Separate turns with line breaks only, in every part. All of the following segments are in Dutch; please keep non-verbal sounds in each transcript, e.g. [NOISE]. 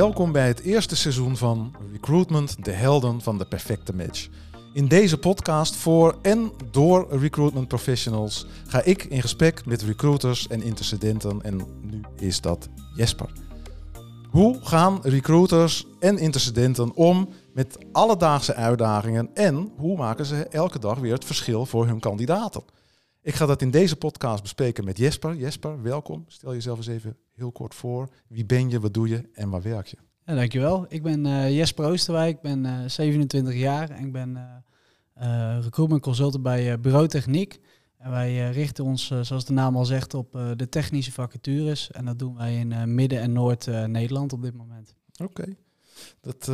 Welkom bij het eerste seizoen van Recruitment, de helden van de perfecte match. In deze podcast voor en door recruitment professionals ga ik in gesprek met recruiters en intercedenten en nu is dat Jesper. Hoe gaan recruiters en intercedenten om met alledaagse uitdagingen en hoe maken ze elke dag weer het verschil voor hun kandidaten? Ik ga dat in deze podcast bespreken met Jesper. Jesper, welkom. Stel jezelf eens even heel kort voor. Wie ben je, wat doe je en waar werk je?
Ja, dankjewel. Ik ben uh, Jesper Oosterwijk, ik ben uh, 27 jaar en ik ben uh, recruitment consultant bij Bureau Techniek. En wij richten ons, zoals de naam al zegt, op de technische vacatures. En dat doen wij in Midden- en Noord-Nederland op dit moment.
Oké. Okay. Dat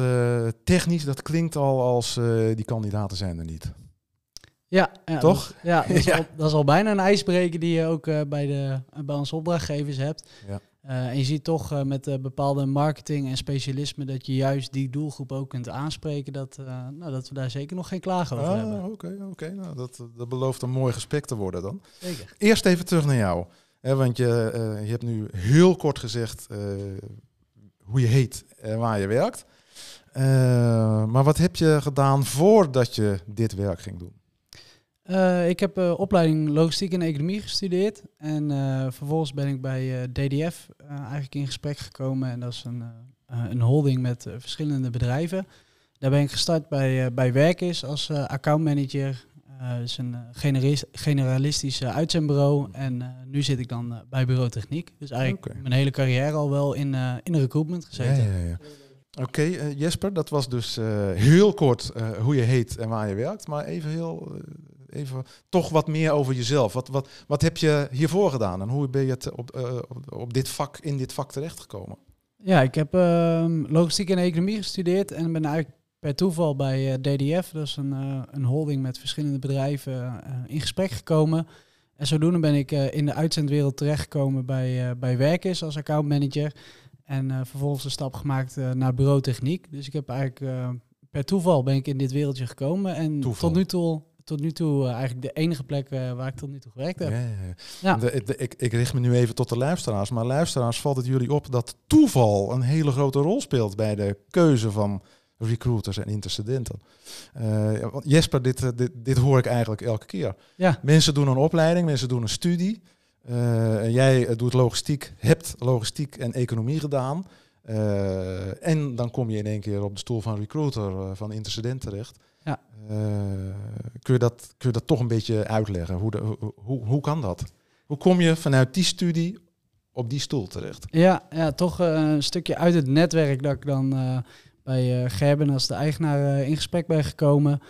technisch, dat klinkt al als die kandidaten zijn er niet.
Ja, ja
toch?
Dat, ja, [LAUGHS] dat is, ja. Al, dat is, Al, bijna een ijsbreker die je ook uh, bij, de, bij onze opdrachtgevers hebt. Ja. Uh, en je ziet toch uh, met bepaalde marketing en specialisme dat je juist die doelgroep ook kunt aanspreken. Dat, nou, dat we daar zeker nog geen klagen over
ah,
hebben.
Oké, okay, oké. Okay. Nou, dat, dat belooft een mooi gesprek te worden dan.
Zeker.
Eerst even terug naar jou. Hè, want je, je hebt nu heel kort gezegd hoe je heet en waar je werkt. maar wat heb je gedaan voordat je dit werk ging doen?
Uh, ik heb uh, opleiding logistiek en economie gestudeerd. En uh, vervolgens ben ik bij DDF eigenlijk in gesprek gekomen. En dat is een, een holding met verschillende bedrijven. Daar ben ik gestart bij, bij Werkis als accountmanager. Dat is een generalistisch uitzendbureau. En nu zit ik dan bij Bureau Techniek. Dus eigenlijk okay. mijn hele carrière al wel in, in de recruitment gezeten.
Ja, ja, ja. Oké, okay, uh, Jesper, dat was dus uh, heel kort uh, hoe je heet en waar je werkt. Maar even heel, even toch wat meer over jezelf. Wat, wat, wat heb je hiervoor gedaan en hoe ben je het op, op, op dit vak, in dit vak terechtgekomen?
Ja, ik heb logistiek en economie gestudeerd en ben eigenlijk per toeval bij DDF, dat is een, een holding met verschillende bedrijven, in gesprek gekomen. En zodoende ben ik in de uitzendwereld terechtgekomen bij, bij Werkis als accountmanager. En uh, vervolgens een stap gemaakt uh, naar bureau techniek. Dus ik heb eigenlijk uh, per toeval ben ik in dit wereldje gekomen. En
toeval.
tot nu toe, tot nu toe eigenlijk de enige plek waar ik tot nu toe gewerkt heb.
Ja, ja, ja. ja. De, de, ik, ik richt me nu even tot de luisteraars. Maar luisteraars, valt het jullie op dat toeval een hele grote rol speelt bij de keuze van recruiters en intercedenten. Jesper, dit, dit, dit hoor ik eigenlijk elke keer.
Ja.
Mensen doen een opleiding, mensen doen een studie. Jij doet logistiek, hebt logistiek en economie gedaan. Uh, en dan kom je in één keer op de stoel van recruiter uh, van intercedent terecht.
Ja.
kun, je dat, kun je dat toch een beetje uitleggen? Hoe, de, hoe, hoe kan dat? Hoe kom je vanuit die studie op die stoel terecht?
Ja, ja toch een stukje uit het netwerk dat ik dan bij Gerben als de eigenaar in gesprek ben gekomen.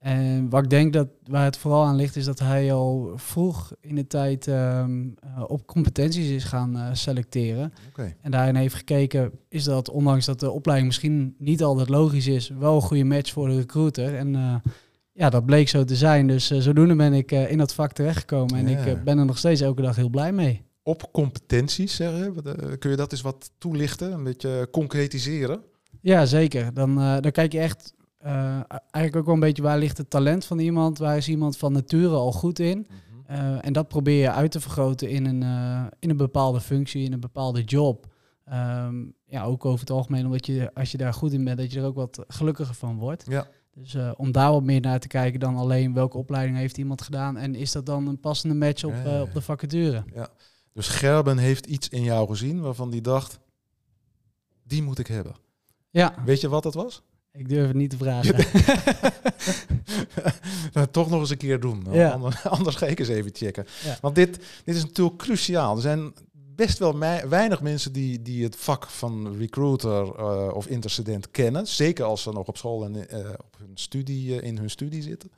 En wat ik denk dat waar het vooral aan ligt, is dat hij al vroeg in de tijd um, uh, op competenties is gaan uh, selecteren.
Okay.
En daarin heeft gekeken, is dat ondanks dat de opleiding misschien niet altijd logisch is, wel een goede match voor de recruiter. En uh, ja, dat bleek zo te zijn. Dus zodoende ben ik in dat vak terechtgekomen. En
Ja.
ik ben er nog steeds elke dag heel blij mee.
Op competenties, zeggen, kun je dat eens wat toelichten, een beetje concretiseren?
Ja, zeker. Dan, dan kijk je echt uh, eigenlijk ook wel een beetje waar ligt het talent van iemand, waar is iemand van nature al goed in.
Mhm.
Uh, en dat probeer je uit te vergroten in een, uh, in een bepaalde functie, in een bepaalde job. Um, ja, ook over het algemeen, omdat je als je daar goed in bent, dat je er ook wat gelukkiger van wordt.
Ja.
Dus om daar wat meer naar te kijken dan alleen welke opleiding heeft iemand gedaan en is dat dan een passende match op, op de vacature.
Ja. Dus Gerben heeft iets in jou gezien waarvan die dacht, die moet ik hebben.
Ja.
Weet je wat dat was?
Ik durf het niet te vragen. [LAUGHS]
nou, toch nog eens een keer doen.
Ja.
Anders, [LAUGHS] anders ga ik eens even checken.
Ja.
Want dit, dit is natuurlijk cruciaal. Er zijn best wel weinig mensen die, die het vak van recruiter uh, of intercedent kennen. Zeker als ze nog op school en uh, op hun studie, uh, in hun studie zitten.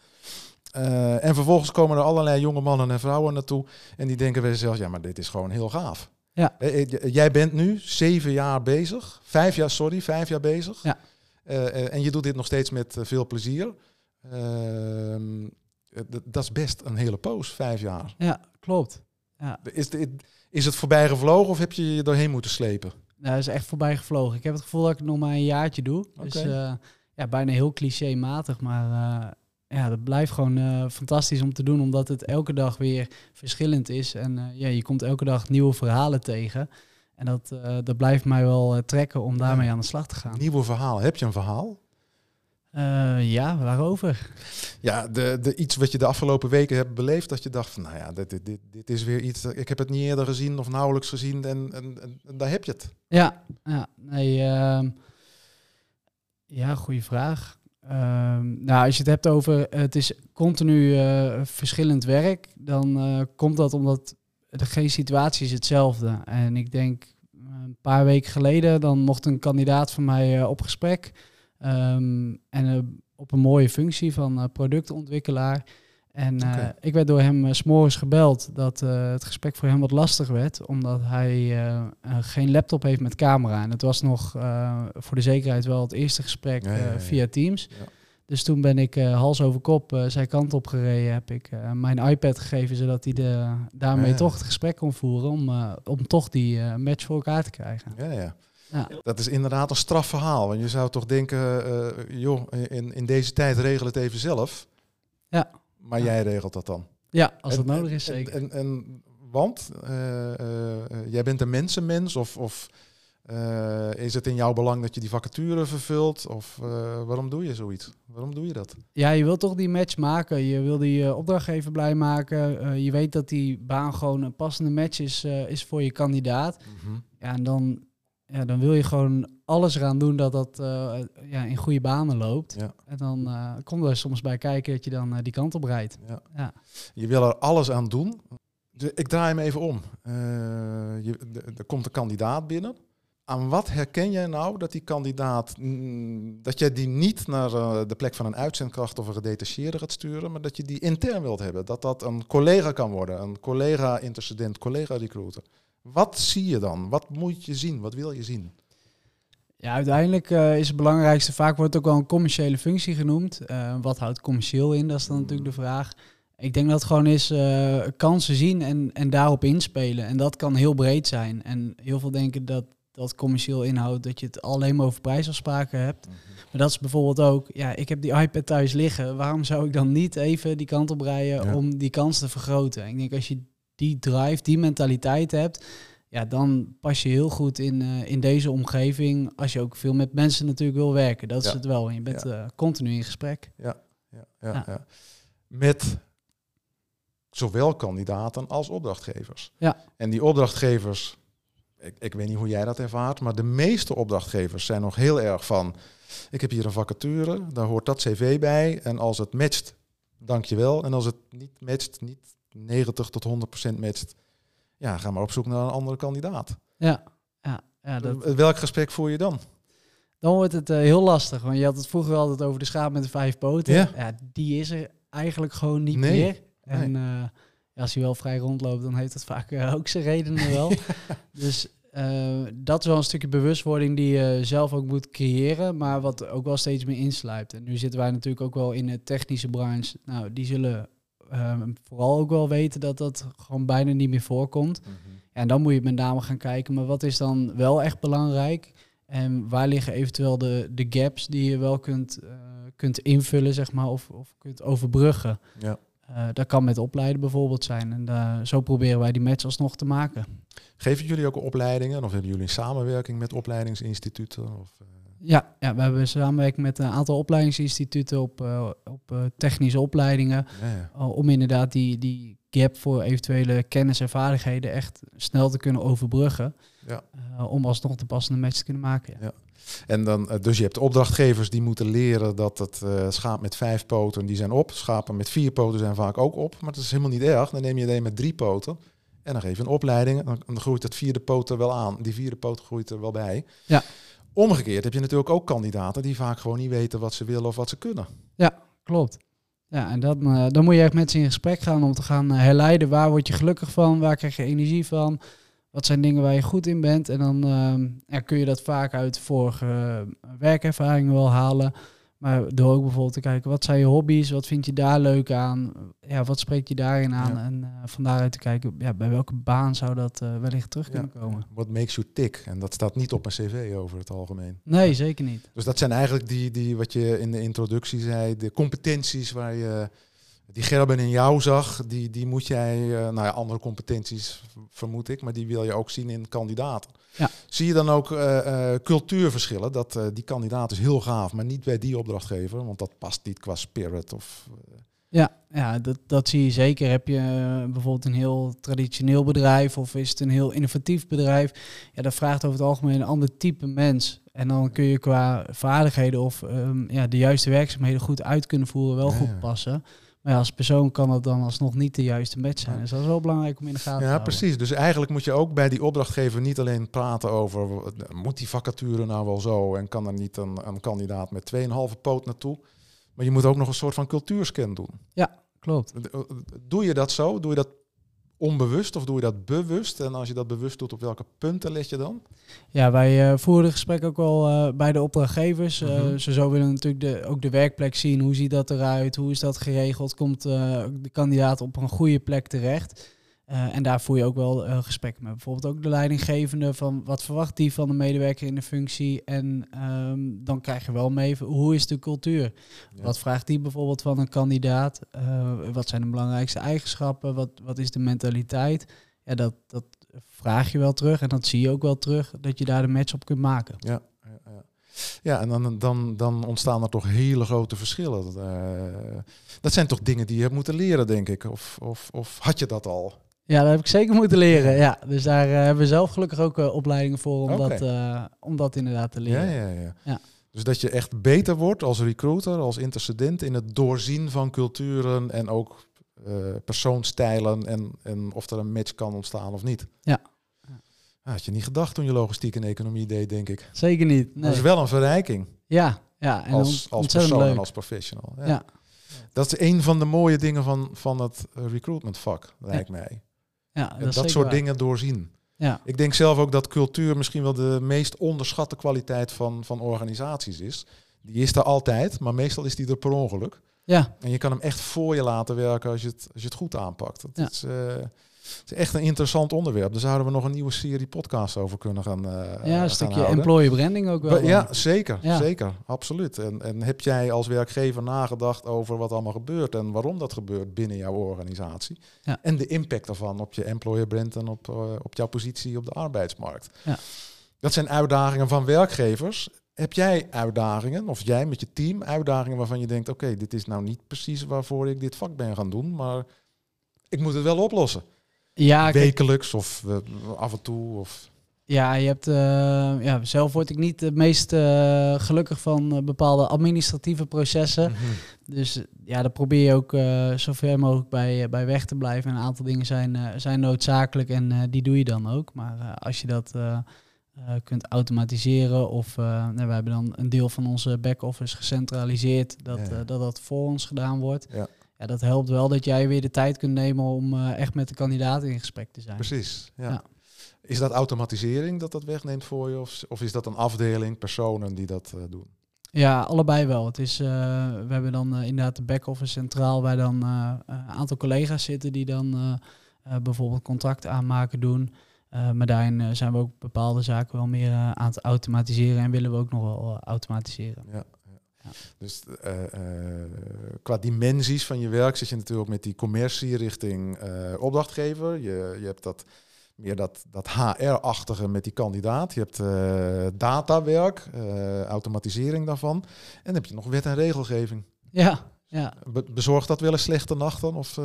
En vervolgens komen er allerlei jonge mannen en vrouwen naartoe. En die denken bij zichzelf, ja, maar dit is gewoon heel gaaf.
Ja.
Jij bent nu zeven jaar bezig. Vijf jaar, sorry, vijf jaar bezig.
Ja.
Uh, en je doet dit nog steeds met uh, veel plezier. Uh, dat is best een hele poos, vijf jaar.
Ja, klopt. Ja.
Is, de, is het voorbij gevlogen of heb je je doorheen moeten slepen?
Nou, dat is echt voorbij gevlogen. Ik heb het gevoel dat ik het nog maar een jaartje doe.
Okay.
Dus ja, bijna heel clichématig, maar ja, dat blijft gewoon fantastisch om te doen, omdat het elke dag weer verschillend is. En ja, je komt elke dag nieuwe verhalen tegen. En dat, eh, dat blijft mij wel eh, trekken om daarmee aan de slag te gaan.
Nieuwe verhaal. Heb je een verhaal?
Eh, ja, waarover?
Ja, de, de, iets wat je de afgelopen weken hebt beleefd, dat je dacht van, nou ja, dit, dit, dit, dit is weer iets, ik heb het niet eerder gezien of nauwelijks gezien en, en, en, daar heb je het.
Ja, ja nee, ehm, ja, goede vraag. Ehm, nou, als je het hebt over het is continu verschillend werk, dan komt dat omdat de geen situatie is hetzelfde. En ik denk een paar weken geleden, dan mocht een kandidaat van mij uh, op gesprek. Um, en op een mooie functie van productontwikkelaar. En okay. ik werd door hem uh, s'morgens gebeld dat het gesprek voor hem wat lastig werd, omdat hij geen laptop heeft met camera. En het was nog voor de zekerheid wel het eerste gesprek ja, ja, ja, via Teams. Dus toen ben ik uh, hals over kop uh, zijn kant op gereden. Heb ik uh, mijn iPad gegeven, zodat hij de, daarmee ja. toch het gesprek kon voeren. Om, om toch die match voor elkaar te krijgen.
Ja, ja. ja. Dat is inderdaad een strafverhaal. Want je zou toch denken, joh, in, in deze tijd regel het even zelf.
Ja.
Maar ja. jij regelt dat dan.
Ja, als dat nodig is, zeker.
En, en, en want jij bent een mensenmens of... of uh, is het in jouw belang dat je die vacature vervult? Of uh, waarom doe je zoiets? Waarom doe je dat?
Ja, je wilt toch die match maken. Je wil die uh, opdrachtgever blij maken. je weet dat die baan gewoon een passende match is, is voor je kandidaat. Mm -hmm. Ja, en dan, ja, dan wil je gewoon alles eraan doen dat dat ja, in goede banen loopt. Ja. En dan komt er soms bij kijken dat je dan die kant op rijdt. Ja. ja.
Je wil er alles aan doen. Ik draai hem even om. Je, er komt een kandidaat binnen aan wat herken jij nou dat die kandidaat, mm, dat jij die niet naar uh, de plek van een uitzendkracht of een gedetacheerde gaat sturen, maar dat je die intern wilt hebben? Dat dat een collega kan worden, een collega-intercedent, collega-recruiter. Wat zie je dan? Wat moet je zien? Wat wil je zien?
Ja, uiteindelijk uh, is het belangrijkste, vaak wordt ook wel een commerciële functie genoemd. Uh, wat houdt commercieel in? Dat is dan natuurlijk de vraag. Ik denk dat het gewoon is kansen zien en, en daarop inspelen. En dat kan heel breed zijn. En heel veel denken dat dat commercieel inhoudt dat je het alleen maar over prijsafspraken hebt. Mm -hmm. Maar dat is bijvoorbeeld ook, ja, ik heb die iPad thuis liggen. Waarom zou ik dan niet even die kant op rijden ja. om die kans te vergroten? Ik denk als je die drive, die mentaliteit hebt, ja, dan pas je heel goed in, uh, in deze omgeving. Als je ook veel met mensen natuurlijk wil werken. Dat ja. is het wel. En je bent ja. uh, continu in gesprek.
Ja, ja, ja, ja. Met zowel kandidaten als opdrachtgevers.
Ja.
En die opdrachtgevers ik, ik weet niet hoe jij dat ervaart, maar de meeste opdrachtgevers zijn nog heel erg van, ik heb hier een vacature, daar hoort dat cv bij en als het matcht, dank je wel. En als het niet matcht, niet 90 tot 100% matcht, ja, ga maar op zoek naar een andere kandidaat.
Ja, ja, ja dat...
Welk gesprek voer je dan?
Dan wordt het uh, heel lastig, want je had het vroeger altijd over de schaap met de vijf poten. Ja. ja die is er eigenlijk gewoon niet
nee.
meer. En nee. uh, als hij wel vrij rondloopt, dan heeft dat vaak uh, ook zijn redenen wel. [LAUGHS] dus uh, dat is wel een stukje bewustwording die je zelf ook moet creëren, maar wat ook wel steeds meer insluipt. En nu zitten wij natuurlijk ook wel in de technische branche. Nou, die zullen uh, vooral ook wel weten dat dat gewoon bijna niet meer voorkomt. Mm -hmm. En dan moet je met name gaan kijken, maar wat is dan wel echt belangrijk? En waar liggen eventueel de, de gaps die je wel kunt, uh, kunt invullen, zeg maar, of, of kunt overbruggen?
Ja.
Uh, dat kan met opleiden bijvoorbeeld zijn. En uh, zo proberen wij die match alsnog te maken.
Geven jullie ook opleidingen? Of hebben jullie een samenwerking met opleidingsinstituten? Of, uh...
ja, ja, we hebben samenwerking met een aantal opleidingsinstituten op, op technische opleidingen. Ja, ja. om inderdaad die, die gap voor eventuele kennis en vaardigheden echt snel te kunnen overbruggen.
Ja.
om alsnog de passende match te kunnen maken.
Ja. En dan, dus je hebt opdrachtgevers die moeten leren dat het uh, schaap met vijf poten, die zijn op. Schapen met vier poten zijn vaak ook op. Maar dat is helemaal niet erg. Dan neem je alleen met drie poten. En dan geef je een opleiding. En dan groeit het vierde poot er wel aan. Die vierde poot groeit er wel bij.
Ja.
Omgekeerd heb je natuurlijk ook kandidaten die vaak gewoon niet weten wat ze willen of wat ze kunnen.
Ja, klopt. Ja, en dat, uh, dan moet je echt met ze in gesprek gaan om te gaan uh, herleiden waar word je gelukkig van, waar krijg je energie van, wat zijn dingen waar je goed in bent? En dan ja, kun je dat vaak uit vorige uh, werkervaringen wel halen. Maar door ook bijvoorbeeld te kijken, wat zijn je hobby's? Wat vind je daar leuk aan? Ja, wat spreekt je daarin aan? Ja. En uh, van daaruit te kijken, ja, bij welke baan zou dat uh, wellicht terug kunnen
ja.
komen?
What makes you tick? En dat staat niet op een cv over het algemeen.
Nee, zeker niet.
Dus dat zijn eigenlijk die, die wat je in de introductie zei, de competenties waar je die Gerben in jou zag, die, die moet jij, uh, nou ja, andere competenties vermoed ik, maar die wil je ook zien in kandidaten.
Ja.
Zie je dan ook uh, cultuurverschillen? Dat die kandidaat is heel gaaf, maar niet bij die opdrachtgever, want dat past niet qua spirit of...
Ja, ja dat, dat zie je zeker. Heb je bijvoorbeeld een heel traditioneel bedrijf of is het een heel innovatief bedrijf? Ja, dat vraagt over het algemeen een ander type mens. En dan kun je qua vaardigheden of um, ja, de juiste werkzaamheden goed uit kunnen voeren, wel goed passen. Maar ja, als persoon kan dat dan alsnog niet de juiste match zijn. Dus dat is wel belangrijk om in de gaten te houden.
Ja, precies. Dus eigenlijk moet je ook bij die opdrachtgever niet alleen praten over... moet die vacature nou wel zo en kan er niet een, een kandidaat met 2,5 poot naartoe? Maar je moet ook nog een soort van cultuurscan doen.
Ja, klopt.
Doe je dat zo? Doe je dat onbewust of doe je dat bewust? En als je dat bewust doet, op welke punten let je dan?
Ja, wij uh, voeren het gesprek ook wel uh, bij de opdrachtgevers. Uh, mm Ze zo willen natuurlijk de, ook de werkplek zien. Hoe ziet dat eruit? Hoe is dat geregeld? Komt de kandidaat op een goede plek terecht? Uh, en daar voer je ook wel uh, gesprekken met. Bijvoorbeeld ook de leidinggevende van wat verwacht die van de medewerker in de functie. En um, dan krijg je wel mee hoe is de cultuur. Ja. Wat vraagt die bijvoorbeeld van een kandidaat? Uh, wat zijn de belangrijkste eigenschappen? Wat, wat is de mentaliteit? Ja, dat, dat vraag je wel terug en dat zie je ook wel terug. Dat je daar de match op kunt maken.
Ja, ja, ja. ja en dan, dan, dan ontstaan er toch hele grote verschillen. dat zijn toch dingen die je hebt moeten leren, denk ik. Of, of, of had je dat al?
Ja, dat heb ik zeker moeten leren. Ja, dus daar uh, hebben we zelf gelukkig ook uh, opleidingen voor om, dat, uh, om dat inderdaad te leren.
Ja, ja, ja, ja. Dus dat je echt beter wordt als recruiter, als intercedent in het doorzien van culturen en ook persoonstijlen en, en of er een match kan ontstaan of niet.
Ja.
had je niet gedacht toen je logistiek en economie deed, denk ik.
Zeker niet. Nee.
Dat is wel een verrijking.
Ja, ja.
En als, als persoon leuk. en als professional. Ja. ja. Dat is een van de mooie dingen van, van het recruitment vak, lijkt mij.
Ja, dat,
dat soort dingen doorzien.
Ja.
Ik denk zelf ook dat cultuur misschien wel de meest onderschatte kwaliteit van, van organisaties is. Die is er altijd, maar meestal is die er per ongeluk.
Ja.
En je kan hem echt voor je laten werken als je het, als je het goed aanpakt. Dat is, uh, het is echt een interessant onderwerp. Daar zouden we nog een nieuwe serie podcasts over kunnen gaan. Uh,
ja, een stukje employee branding ook wel.
Ja, zeker, zeker, absoluut. En, en heb jij als werkgever nagedacht over wat allemaal gebeurt en waarom dat gebeurt binnen jouw organisatie?
Ja.
En de impact daarvan op je employer brand en op, uh, op jouw positie op de arbeidsmarkt.
Ja.
Dat zijn uitdagingen van werkgevers. Heb jij uitdagingen, of jij met je team uitdagingen waarvan je denkt: oké, dit is nou niet precies waarvoor ik dit vak ben gaan doen, maar ik moet het wel oplossen?
Ja,
wekelijks of uh, af en toe? Of...
Ja, je hebt, uh, ja, zelf word ik niet het meest uh, gelukkig van bepaalde administratieve processen. Mm -hmm. Dus ja, daar probeer je ook zover mogelijk bij, bij weg te blijven. En een aantal dingen zijn, zijn noodzakelijk en die doe je dan ook. Maar als je dat kunt automatiseren of nou, we hebben dan een deel van onze back-office gecentraliseerd, dat, ja. dat dat voor ons gedaan wordt.
Ja
ja, dat helpt wel dat jij weer de tijd kunt nemen om uh, echt met de kandidaat in gesprek te zijn.
Precies, ja. ja. Is dat automatisering dat dat wegneemt voor je? Of, of is dat een afdeling, personen die dat uh, doen?
Ja, allebei wel. Het is, uh, we hebben dan inderdaad de back-office centraal, waar dan een aantal collega's zitten die dan bijvoorbeeld contract aanmaken doen. maar daarin zijn we ook bepaalde zaken wel meer aan het automatiseren en willen we ook nog wel automatiseren.
Ja, dus uh, uh, qua dimensies van je werk zit je natuurlijk met die commercie richting uh, opdrachtgever. Je, je hebt dat meer dat, dat HR-achtige met die kandidaat. Je hebt datawerk, automatisering daarvan. En dan heb je nog wet en regelgeving.
Ja, ja.
Be bezorgt dat wel eens slechte nachten? Of,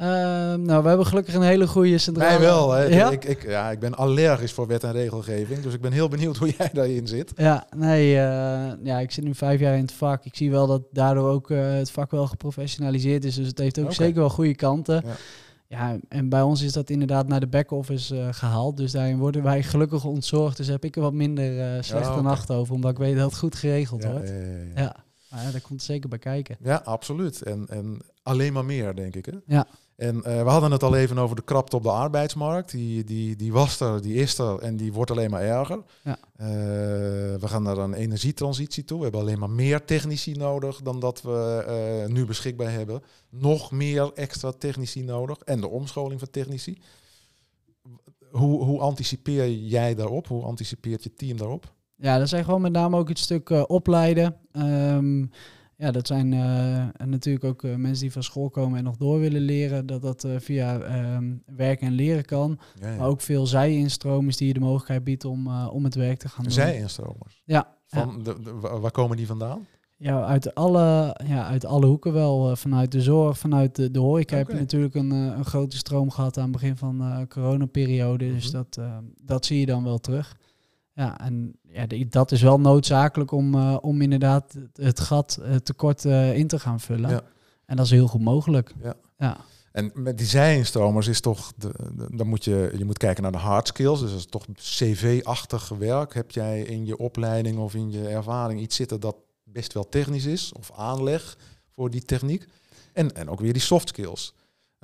uh, nou, we hebben gelukkig een hele goede centrale...
Mij wel. Hè. Ja? Ik, ik, ja, ik ben allergisch voor wet en regelgeving. Dus ik ben heel benieuwd hoe [LAUGHS] jij daarin zit.
Ja, nee, uh, ja, ik zit nu vijf jaar in het vak. Ik zie wel dat daardoor ook uh, het vak wel geprofessionaliseerd is. Dus het heeft ook okay. zeker wel goede kanten. Ja. ja. en bij ons is dat inderdaad naar de back-office gehaald. Dus daarin worden wij gelukkig ontzorgd. Dus heb ik er wat minder slechte ja, okay. nacht over. Omdat ik weet dat het goed geregeld
ja,
wordt. Ja, Maar ja, daar komt zeker bij kijken.
Ja, absoluut. En, en alleen maar meer, denk ik. Hè?
Ja.
En uh, we hadden het al even over de krapte op de arbeidsmarkt. Die, die, die was er, die is er en die wordt alleen maar erger.
Ja.
Uh, we gaan naar een energietransitie toe. We hebben alleen maar meer technici nodig dan dat we uh, nu beschikbaar hebben. Nog meer extra technici nodig en de omscholing van technici. Hoe, hoe anticipeer jij daarop? Hoe anticipeert je team daarop?
Ja, dat echt wel met name ook het stuk opleiden. Um, ja, dat zijn uh, natuurlijk ook uh, mensen die van school komen en nog door willen leren. Dat dat uh, via um, werken en leren kan. Ja, ja. Maar ook veel zij-instromers die je de mogelijkheid biedt om, om het werk te gaan doen.
Zij-instromers?
Ja.
Van De, de, waar komen die vandaan?
Ja, uit alle, ja, uit alle hoeken wel. vanuit de zorg, vanuit de, de horeca okay. heb je natuurlijk een, een grote stroom gehad aan het begin van de coronaperiode. Mm -hmm. Dus dat, dat zie je dan wel terug. Ja, en ja, dat is wel noodzakelijk om, uh, om inderdaad het gat, het tekort uh, in te gaan vullen. Ja. En dat is heel goed mogelijk.
Ja.
ja.
En met die zijinstromers is toch, de, de, dan moet je, je moet kijken naar de hard skills. Dus dat is toch cv-achtig werk. Heb jij in je opleiding of in je ervaring iets zitten dat best wel technisch is? Of aanleg voor die techniek? En, en ook weer die soft skills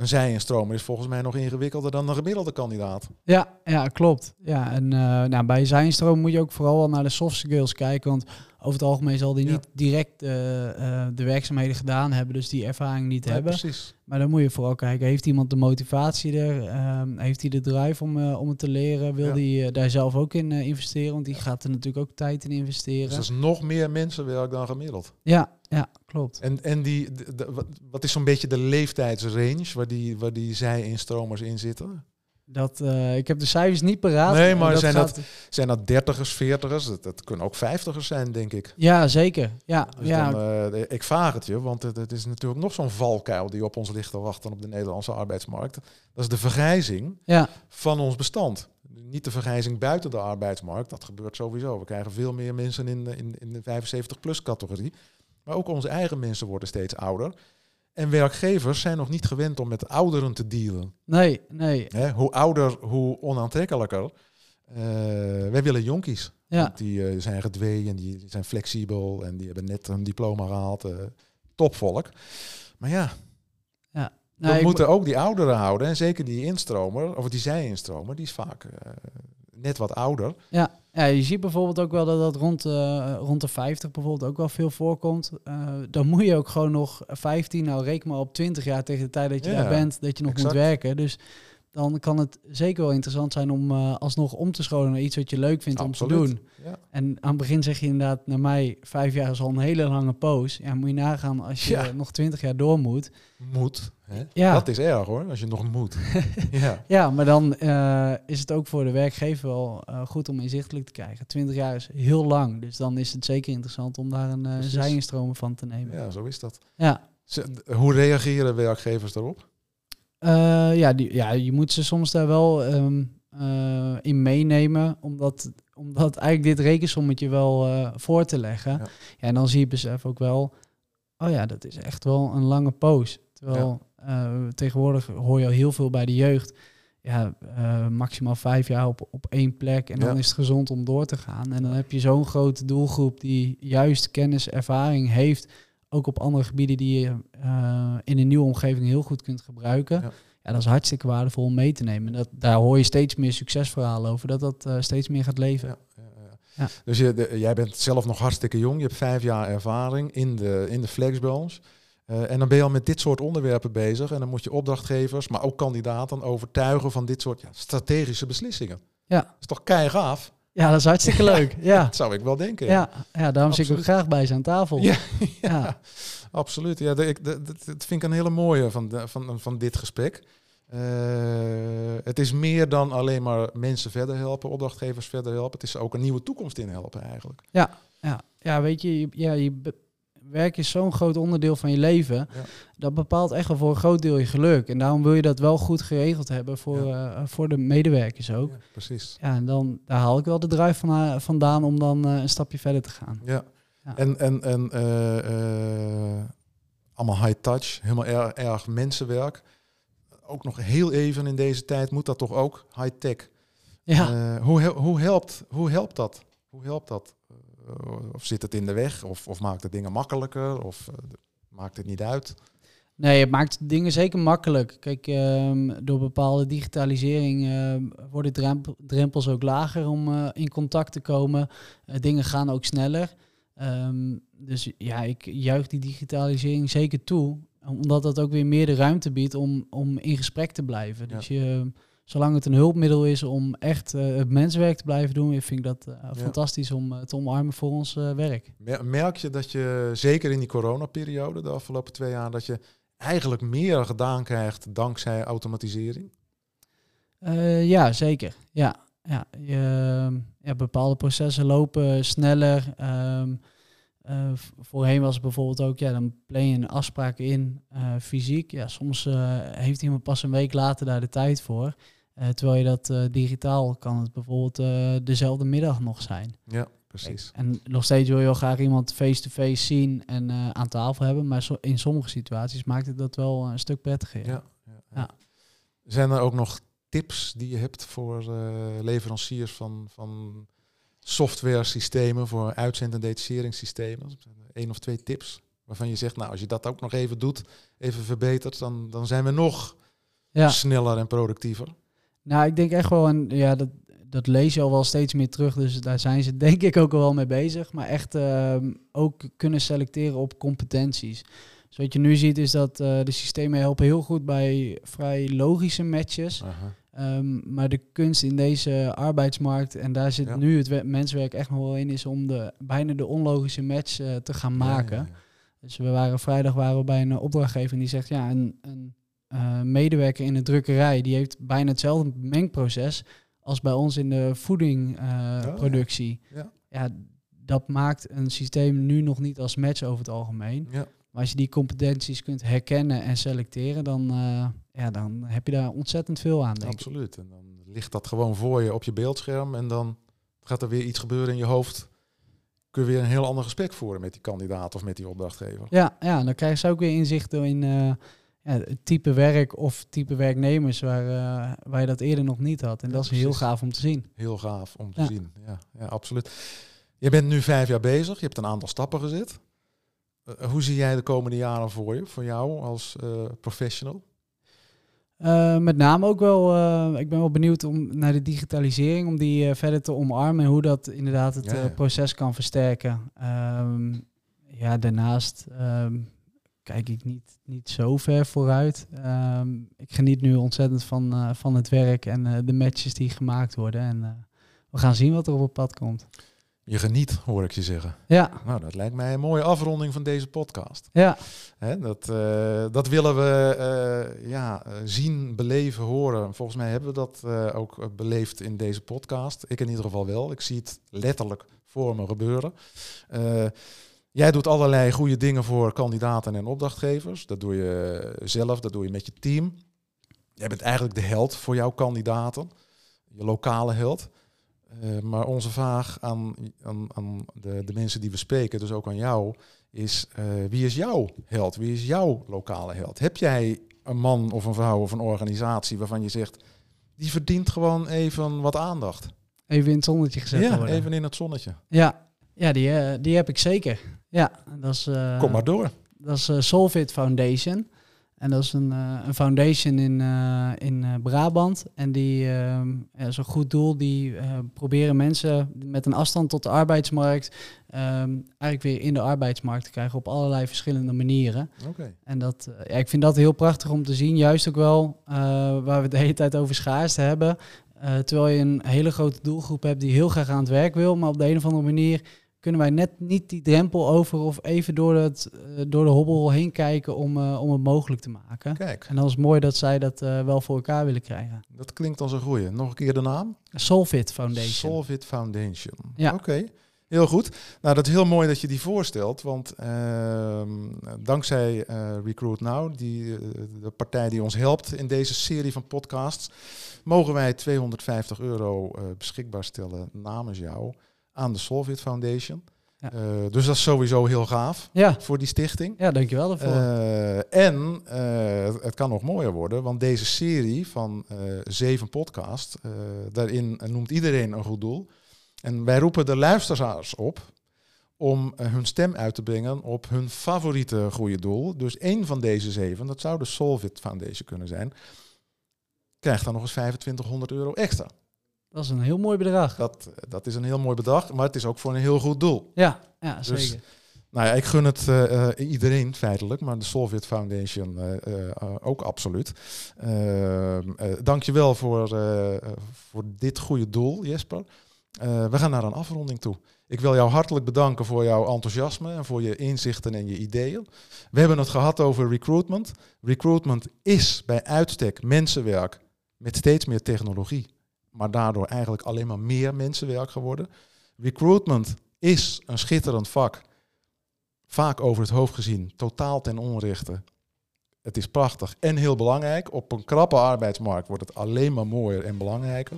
een zijinstromer is volgens mij nog ingewikkelder dan een gemiddelde kandidaat.
Ja, ja klopt. Ja, en uh, nou, bij zijinstroom moet je ook vooral wel naar de soft skills kijken. Want over het algemeen zal die niet direct uh, uh, de werkzaamheden gedaan hebben, dus die ervaring niet
ja,
hebben.
Precies.
Maar dan moet je vooral kijken, heeft iemand de motivatie er? Ehm, heeft hij de drive om, om het te leren? Wil hij daar zelf ook in investeren? Want die gaat er natuurlijk ook tijd in investeren.
Dus dat is nog meer mensenwerk dan gemiddeld.
Ja, ja, klopt.
En, en die, de, wat is zo'n beetje de leeftijdsrange waar die, waar die zij-instromers in zitten?
Dat, uh, ik heb de cijfers niet paraat.
Nee, maar dat zijn, gaat... dat, zijn dat dertigers, veertigers? Dat, dat kunnen ook vijftigers zijn, denk ik.
Ja, zeker. Ja,
dus
ja.
Dan, uh, ik vraag het je, want het, het, is natuurlijk nog zo'n valkuil die op ons ligt te wachten op de Nederlandse arbeidsmarkt. Dat is de vergrijzing
ja.
van ons bestand. Niet de vergrijzing buiten de arbeidsmarkt, dat gebeurt sowieso. We krijgen veel meer mensen in, in, in de 75-plus categorie. Maar ook onze eigen mensen worden steeds ouder. En werkgevers zijn nog niet gewend om met ouderen te dealen.
Nee, nee.
hoe ouder, hoe onaantrekkelijker. Uh, wij willen jonkies.
Ja.
Die uh, zijn gedwee en die zijn flexibel en die hebben net een diploma gehaald. Uh, topvolk. Maar ja,
ja.
we moeten ook die ouderen houden. En zeker die instromer, of die zij-instromer, die is vaak net wat ouder.
Ja. Ja, je ziet bijvoorbeeld ook wel dat dat rond, uh, rond de 50 bijvoorbeeld ook wel veel voorkomt. Uh, dan moet je ook gewoon nog 15, nou reken maar op 20 jaar tegen de tijd dat je ja, daar bent, dat je nog exact. moet werken. Dus dan kan het zeker wel interessant zijn om uh, alsnog om te scholen naar iets wat je leuk vindt
Absoluut.
om te doen.
Ja.
En aan het begin zeg je inderdaad, naar mij, vijf jaar is al een hele lange poos. Ja, moet je nagaan als je
Ja.
nog twintig jaar door moet.
Moet. Hè?
Ja.
Dat is erg hoor, als je nog moet. [LAUGHS] ja.
Ja, maar dan eh, is het ook voor de werkgever wel eh, goed om inzichtelijk te krijgen. 20 jaar is heel lang, dus dan is het zeker interessant om daar een uh, van te nemen.
ja, zo is dat.
Ja.
Hoe reageren werkgevers daarop?
Eh, ja, die, ja, je moet ze soms daar wel ehm, eh, in meenemen, omdat, omdat eigenlijk dit rekensommetje wel eh, voor te leggen.
Ja.
Ja. en dan zie je besef ook wel, oh ja, dat is echt wel een lange poos. Terwijl tegenwoordig hoor je al heel veel bij de jeugd. Ja, maximaal vijf jaar op, op één plek en dan is het gezond om door te gaan. En dan heb je zo'n grote doelgroep die juist kennis, ervaring heeft, ook op andere gebieden die je eh, in een nieuwe omgeving heel goed kunt gebruiken.
Ja.
Ja. dat is hartstikke waardevol om mee te nemen. En Dat, daar hoor je steeds meer succesverhalen over, dat dat eh, steeds meer gaat leven.
Ja. Dus je, de- jij bent zelf nog hartstikke jong. Je hebt vijf jaar ervaring in de, in de flexbranche. Eh, en dan ben je al met dit soort onderwerpen bezig. En dan moet je opdrachtgevers, maar ook kandidaten overtuigen van dit soort ja, strategische beslissingen.
Ja.
Dat is toch keigaaf?
Ja, dat is hartstikke [LAUGHS] leuk. Ja.
Dat zou ik wel denken.
Ja, ja, daarom zit ik ook graag bij ze aan tafel.
Ja,
Ja.
Absoluut. Ja, ik, de- dat dat vind ik een hele mooie van, van, van dit gesprek. Eh, het is meer dan alleen maar mensen verder helpen, opdrachtgevers verder helpen. Het is ook een nieuwe toekomst in helpen eigenlijk.
Ja, ja weet je, je- ja, je werk is zo'n groot onderdeel van je leven.
Ja.
Dat bepaalt echt wel voor een groot deel je geluk. En daarom wil je dat wel goed geregeld hebben voor, eh, voor de medewerkers ook.
Ja, precies.
Ja, en dan daar haal ik wel de drive van, eh, vandaan om dan eh, een stapje verder te gaan.
Ja. En, en, en eh, eh, allemaal high touch, helemaal erg, erg mensenwerk. Ook nog heel even in deze tijd moet dat toch ook high tech.
Ja,
Eh, hoe, hoe, helpt, hoe helpt dat? Hoe helpt dat? Eh, of zit het in de weg? Of, of maakt het dingen makkelijker? Of eh, maakt het niet uit?
nee, het maakt dingen zeker makkelijk. Kijk, ehm, door bepaalde digitalisering ehm, worden drempel- drempels ook lager om eh, in contact te komen. Dingen gaan ook sneller. Ehm, dus ja, ik juich die digitalisering zeker toe. Omdat dat ook weer meer de ruimte biedt om, om in gesprek te blijven.
Ja.
Dus je, zolang het een hulpmiddel is om echt eh, het menswerk te blijven doen, vind ik dat uh, fantastisch om uh, te omarmen voor ons werk.
Merk je dat je, zeker in die coronaperiode, de afgelopen twee jaar, dat je eigenlijk meer gedaan krijgt dankzij automatisering?
ja, zeker. Ja, ja, je, ja, bepaalde processen lopen sneller. Um, uh, voorheen was het bijvoorbeeld ook, ja, dan plan je een afspraak in uh, fysiek. Ja, soms uh, heeft iemand pas een week later daar de tijd voor. terwijl je dat digitaal kan het bijvoorbeeld dezelfde middag nog zijn.
Ja, precies.
En nog steeds wil je wel graag iemand face-to-face zien en aan tafel hebben. Maar in sommige situaties maakt het dat wel een stuk prettiger.
Ja. Ja, ja. Zijn er ook nog tips die je hebt voor leveranciers van, van software systemen voor uitzend- en detacheringssystemen. Eén of twee tips waarvan je zegt, nou als je dat ook nog even doet, even verbetert, dan, dan zijn we nog ja. sneller en productiever.
Nou, ik denk echt wel, en ja, dat, dat lees je al wel steeds meer terug, dus daar zijn ze [LAUGHS] denk ik ook wel mee bezig. Maar echt ehm, ook kunnen selecteren op competenties. Dus wat je nu ziet is dat uh, de systemen helpen heel goed bij vrij logische matches. Ehm, maar de kunst in deze arbeidsmarkt, en daar zit nu het menswerk echt nog wel in, is om de, bijna de onlogische match uh, te gaan maken. dus we waren vrijdag waren we bij een opdrachtgever en die zegt, ja, een, een uh, medewerker in de drukkerij, die heeft bijna hetzelfde mengproces als bij ons in de voedingproductie. Uh, ja. ja, dat maakt een systeem nu nog niet als match over het algemeen. Maar als je die competenties kunt herkennen en selecteren, dan, ja, dan heb je daar ontzettend veel aan. Denk
Absoluut. En dan ligt dat gewoon voor je op je beeldscherm en dan gaat er weer iets gebeuren in je hoofd. Kun je weer een heel ander gesprek voeren met die kandidaat of met die opdrachtgever.
Ja, ja dan krijg je ook weer inzichten in uh, ja, het type werk of type werknemers waar, uh, waar je dat eerder nog niet had. En dat is heel gaaf om te zien.
Heel gaaf om te zien, ja, ja, absoluut. Je bent nu vijf jaar bezig, je hebt een aantal stappen gezet. Uh, hoe zie jij de komende jaren voor je, voor jou als professional?
Uh, met name ook wel, uh, ik ben wel benieuwd om naar de digitalisering, om die uh, verder te omarmen en hoe dat inderdaad het ja, ja. proces kan versterken. Um, ja, daarnaast um, kijk ik niet, niet zo ver vooruit. Um, ik geniet nu ontzettend van, van het werk en de matches die gemaakt worden. En we gaan zien wat er op het pad komt.
Je geniet, hoor ik je zeggen.
Ja.
Nou, dat lijkt mij een mooie afronding van deze podcast.
Ja.
Hè, dat, uh, dat willen we uh, ja, zien, beleven, horen. Volgens mij hebben we dat uh, ook beleefd in deze podcast. Ik in ieder geval wel. Ik zie het letterlijk voor me gebeuren. jij doet allerlei goede dingen voor kandidaten en opdrachtgevers. Dat doe je zelf, dat doe je met je team. Jij bent eigenlijk de held voor jouw kandidaten. Je lokale held. Uh, maar onze vraag aan, aan, aan de, de, mensen die we spreken, dus ook aan jou, is uh, wie is jouw held? Wie is jouw lokale held? Heb jij een man of een vrouw of een organisatie waarvan je zegt, die verdient gewoon even wat aandacht?
Even in het zonnetje gezet
ja,
worden.
even in het zonnetje.
Ja, ja die, uh, die heb ik zeker. Ja, dat is,
Kom maar door.
Dat is Solvit Foundation. En dat is een, uh, een foundation in, uh, in uh, Brabant. En die is een goed doel. Die proberen mensen met een afstand tot de arbeidsmarkt um, eigenlijk weer in de arbeidsmarkt te krijgen op allerlei verschillende manieren.
Okay.
En dat, ja, ik vind dat heel prachtig om te zien. Juist ook wel waar we de hele tijd over schaarste hebben. terwijl je een hele grote doelgroep hebt die heel graag aan het werk wil, maar op de een of andere manier kunnen wij net niet die drempel over of even door, het, uh, door de hobbel heen kijken om, uh, om het mogelijk te maken.
Kijk.
En dan is het mooi dat zij dat uh, wel voor elkaar willen krijgen.
Dat klinkt als een goeie. Nog een keer de naam?
Solvit Foundation.
Solvit Foundation. Ja. Oké. Heel goed. Nou, dat is heel mooi dat je die voorstelt, want uh, dankzij Recruit Now, die, de partij die ons helpt in deze serie van podcasts, mogen wij 250 euro beschikbaar stellen namens jou aan de Solvit Foundation. Ja. Uh, dus dat is sowieso heel gaaf
ja.
voor die stichting.
Ja, dankjewel daarvoor.
Uh, en uh, het kan nog mooier worden, want deze serie van zeven podcasts, daarin noemt iedereen een goed doel. En wij roepen de luisteraars op om hun stem uit te brengen op hun favoriete goede doel. Dus één van deze zeven, dat zou de Solvit Foundation kunnen zijn, krijgt dan nog eens 2500 euro extra.
Dat is een heel mooi bedrag.
Dat, dat is een heel mooi bedrag, maar het is ook voor een heel goed doel.
Ja, ja dus zeker.
Nou ja, ik gun het uh, iedereen feitelijk, maar de Solvit Foundation uh, ook absoluut. Ehm, dankjewel voor, voor dit goede doel, Jesper. we gaan naar een afronding toe. Ik wil jou hartelijk bedanken voor jouw enthousiasme en voor je inzichten en je ideeën. We hebben het gehad over recruitment. Recruitment is bij uitstek mensenwerk met steeds meer technologie, maar daardoor eigenlijk alleen maar meer mensenwerk geworden. Recruitment is een schitterend vak, vaak over het hoofd gezien, totaal ten onrechte. Het is prachtig en heel belangrijk. Op een krappe arbeidsmarkt wordt het alleen maar mooier en belangrijker.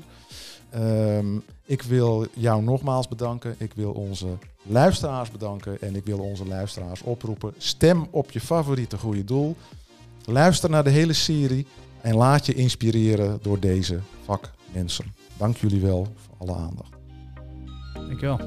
Um, ik wil jou nogmaals bedanken. Ik wil onze luisteraars bedanken. En ik wil onze luisteraars oproepen. Stem op je favoriete goede doel. Luister naar de hele serie. En laat je inspireren door deze vakmensen. Dank jullie wel voor alle aandacht.
Dankjewel.